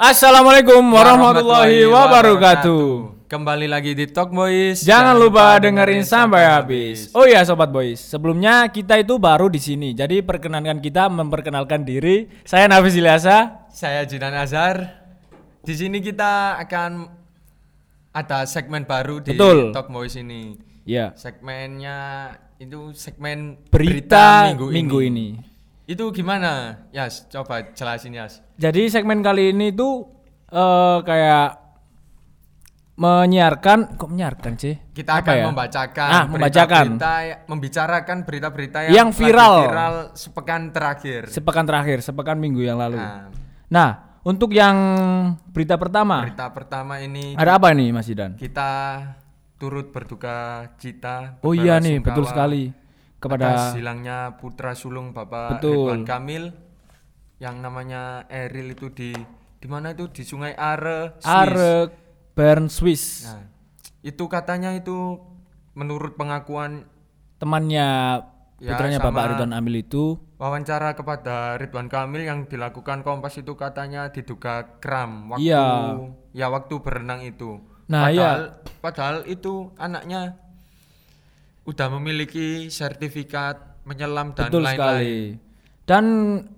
Assalamualaikum warahmatullahi wabarakatuh. Kembali lagi di Talk Boys. Jangan lupa dengerin sampai habis. Oh iya sobat boys, sebelumnya kita itu baru di sini. Jadi perkenankan kita memperkenalkan diri. Saya Nafis Ilyasa. Saya Jinan Azhar. Di sini kita akan ada segmen baru di Betul. Talk Boys ini. Ya. Segmennya itu segmen Berita, minggu, ini. Itu gimana? Yas, coba jelasin Yas. Jadi segmen kali ini tuh eh, kayak menyiarkan kok menyiarkan sih? Kita Apa akan ya? membacakan Ah, membacakan. berita-berita- membicarakan berita-berita yang, Yang viral. viral sepekan terakhir. Sepekan terakhir, sepekan minggu yang lalu. Nah, Nah, untuk yang berita pertama, berita pertama ini ada apa nih Mas Idan? kita turut berduka cita Oh iya nih, betul sekali. Kepada atas hilangnya putra sulung Bapak Betul. Ridwan Kamil yang namanya Eril itu di di mana itu di Sungai Are, Swiss. Are Bern Swiss. Nah, itu katanya itu menurut pengakuan Temannya Ya, putranya Bapak Ridwan Amil itu wawancara kepada Ridwan Kamil yang dilakukan Kompas itu katanya diduga kram waktu Iya. ya waktu berenang itu. Nah, padahal, padahal itu anaknya udah memiliki sertifikat menyelam dan betul lain-lain. sekali. Dan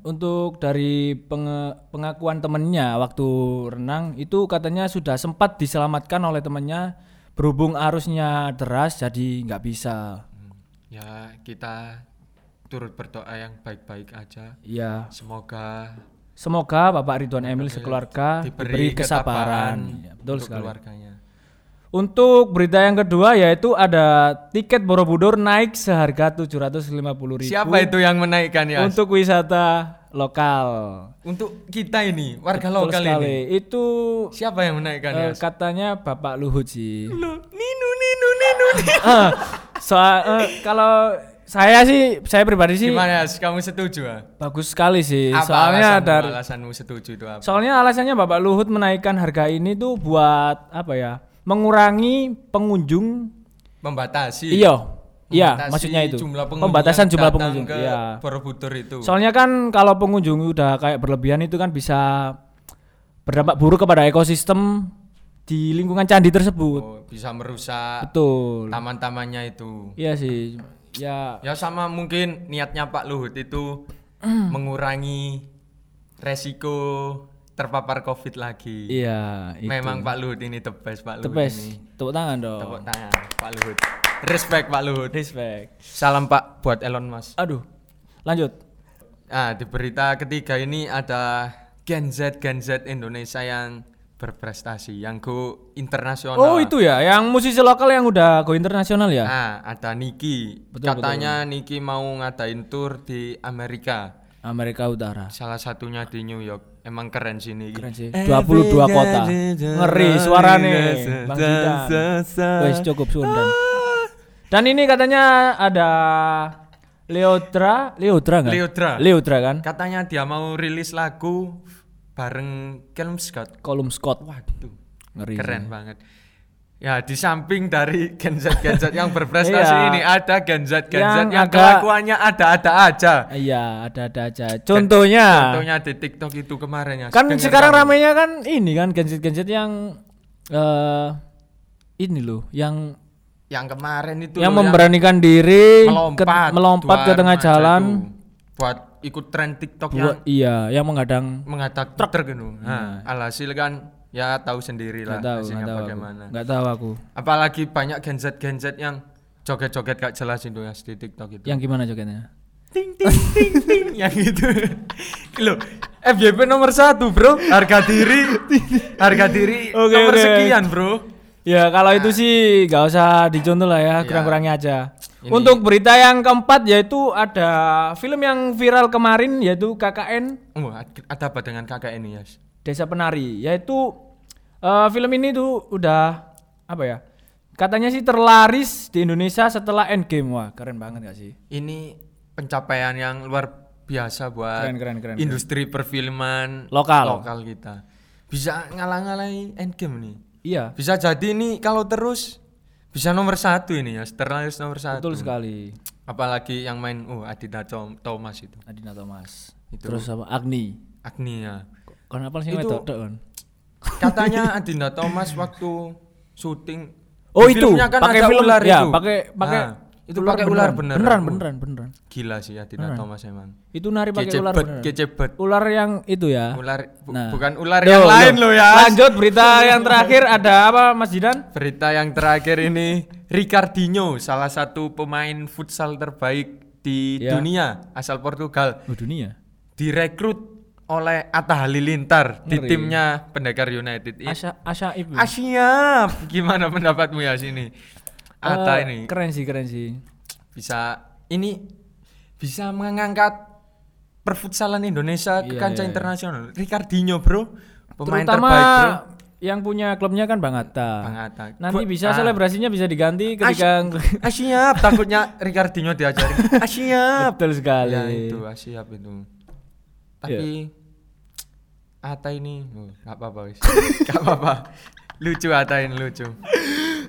untuk dari penge- pengakuan temennya waktu renang itu katanya sudah sempat diselamatkan oleh temannya berhubung arusnya deras jadi nggak bisa. Hmm, Ya, kita turut berdoa yang baik-baik aja. Ya, Semoga semoga Bapak Ridwan Emil sekeluarga diberi, kesabaran. Ya, betul untuk sekali. keluarganya. Untuk berita yang kedua yaitu ada tiket Borobudur naik seharga 750.000 Siapa itu yang menaikkan ya? untuk wisata lokal. Untuk kita ini, warga Betul lokal sekali. ini. Itu Siapa yang menaikkan ya? eh, katanya Bapak Luhut sih. Lu, ninu ninu ninu. Eh, soal eh, kalau saya sih saya pribadi sih Gimana Yas? Kamu setuju ah? bagus sekali sih. Apa soalnya alasanmu, dari alasanmu setuju itu apa? soalnya alasannya Bapak Luhut menaikkan harga ini tuh buat apa ya? Mengurangi pengunjung. Membatasi. Iya. Iya, maksudnya itu. Jumlah pengunjung Pembatasan jumlah pengunjung. Ke Iya. Borobudur itu. Soalnya kan kalau pengunjung udah kayak berlebihan itu kan bisa berdampak buruk kepada ekosistem di lingkungan candi tersebut. Oh, bisa merusak Betul. taman-tamannya itu. Iya sih. Ya Ya sama mungkin niatnya Pak Luhut itu mengurangi resiko terpapar Covid lagi. iya itu. Memang Pak Luhut ini the best Pak The Luhut best. ini. Tepuk tangan dong. Tepuk tangan Pak Luhut. Respect Pak Luhut. Respect. Salam Pak buat Elon Musk. Aduh. Lanjut. Nah, di berita ketiga ini ada Gen Z Gen Z Indonesia yang berprestasi, yang go internasional. Oh, itu ya, yang musisi lokal yang udah go internasional ya? Nah, ada Niki. Betul, Katanya Niki mau ngadain tour di Amerika. Amerika Utara. Salah satunya di New York. Emang keren sih Niki. Keren sih. 22 kota. Ngeri suarane. Bang Jidan. Wes cukup Sundan. Dan ini katanya ada Leodra, Leodra enggak? Leodra. Leodra kan? Katanya dia mau rilis lagu bareng Kelm Scott. Kolum Scott. Waduh. Ngeri. Keren banget. Ya di samping dari Gen Z Gen Z yang berprestasi Iya. ini ada Gen Z Gen Z Yang yang, agak- kelakuannya ada-ada aja. Iya, ada-ada aja. Contohnya, Contohnya di TikTok itu kemarin ya. kan sekarang kamu. ramenya kan ini kan genset-genset yang eh ini loh, yang yang kemarin itu yang loh, memberanikan diri ke- melompat melompat dua ke tengah jalan itu buat ikut tren TikTok buat yang iya yang menghadang menghatak truk gitu. Nah, alhasil kan ya tahu sendiri lah tahu nggak tahu bagaimana. nggak tahu aku. Apalagi banyak Gen Z Gen Z yang joget-joget gak jelas itu ya di TikTok itu. yang gimana jogetnya? Ting ting ting ting. Yang itu. Loh FYP nomor satu bro. Harga diri. Harga diri Oke, nomor oke. sekian bro. Ya kalau itu sih nggak usah dicontoh lah ya kurang-kurangnya aja. Untuk berita yang keempat yaitu ada film yang viral kemarin yaitu KKN oh, ad- ada apa dengan ini ya Desa Penari yaitu eh, film ini tuh udah apa ya katanya sih terlaris di Indonesia setelah Endgame. Wah keren banget gak sih? Ini pencapaian yang luar biasa buat Keren, keren, keren, industri perfilman Lokal. lokal kita. Bisa ngalah-ngalahin endgame nih iya. Bisa jadi ini kalau terus bisa nomor satu ini ya terlaris nomor satu. Betul sekali. Apalagi yang main oh Adinda Tom- Thomas itu. Adina Thomas. Itu. terus apa Agni? Agni ya kan apa sih Itu- wedok katanya Adinda Thomas waktu syuting Oh itu kan pakai film ular ya, itu. pakai pakai Nah, itu pakai ular beneran. Beneran, beneran, beneran. Gila sih Adinda Thomas emang. Itu nari pakai ular beneran. kece bet. Ular yang itu ya. Ular bu- Nah. bukan ular Loh, yang lain loh. loh ya. Lanjut berita yang terakhir ada apa Mas Jidan? Berita yang terakhir ini Ricardinho, salah satu pemain futsal terbaik di Ya. dunia asal Portugal, Oh dunia. direkrut oleh Atta Halilintar di Ngeri. timnya Pendekar United. Asya Asya Ibu. Siap. Gimana pendapatmu ya sini? Atta Eh, ini keren sih, keren sih. bisa ini bisa mengangkat perfutsalan Indonesia ke Iya, kancah iya. internasional. Ricardinho, Bro. Pemain Terutama terbaik, Bro. yang punya klubnya kan Bang Atta. Bang Atta. Nanti Gua- bisa ah. selebrasinya bisa diganti ketika siap, takutnya Ricardinho diajari. Ah siap. betul sekali. Ya itu, siap itu. Tapi Ata ini, oh, gak apa-apa wis. gak apa-apa. Lucu Ata ini lucu.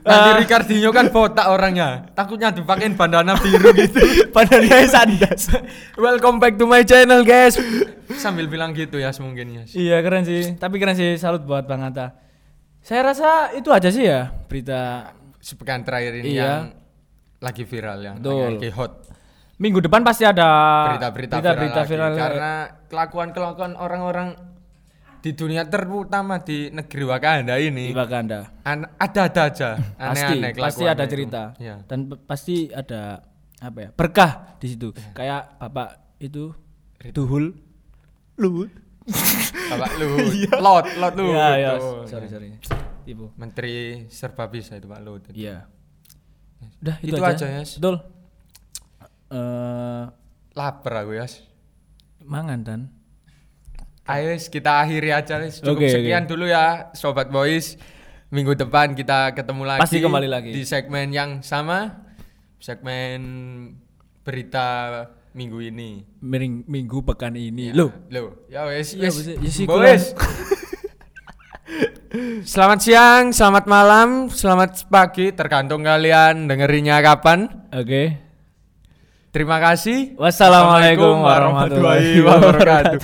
Nanti Ricardinho kan botak orangnya. Takutnya dipakein bandana biru gitu. Padahal sandas. Welcome back to my channel, guys. Sambil bilang gitu ya mungkin ya. iya keren sih. Tapi keren sih salut buat Bang Atta. Saya rasa itu aja sih ya berita Sepekan terakhir ini Iya. yang lagi viral yang Betul. lagi hot. minggu depan pasti ada berita-berita viral, lagi. viral. karena kelakuan-kelakuan orang-orang di dunia terutama di negeri Wakanda di ini Wakanda. an- ada-ada aja Pasti aneh-aneh pasti kelakuannya ada itu. cerita. Iya. Dan pasti ada apa ya? Berkah di situ. Kayak Bapak itu Duhul Luhut. Bapak lu lot lot lu Iya, iya. itu. Sorry, sorry. Ibu. menteri serba bisa itu Pak Lut Iya. Udah itu, Itu aja. aja, Yes. Betul. Eh lapar aku ya mangan dan ayo Yes, kita akhiri aja Yes. cukup Oke, sekian dulu ya sobat boys minggu depan kita ketemu lagi Pasti kembali lagi. di segmen yang sama segmen berita minggu ini Ming- minggu pekan ini. Loh, Loh, ya wes, ya sih, Boys. selamat siang, selamat malam, selamat pagi, tergantung kalian dengerinnya kapan. oke. Terima kasih. Wassalamualaikum warahmatullahi wabarakatuh.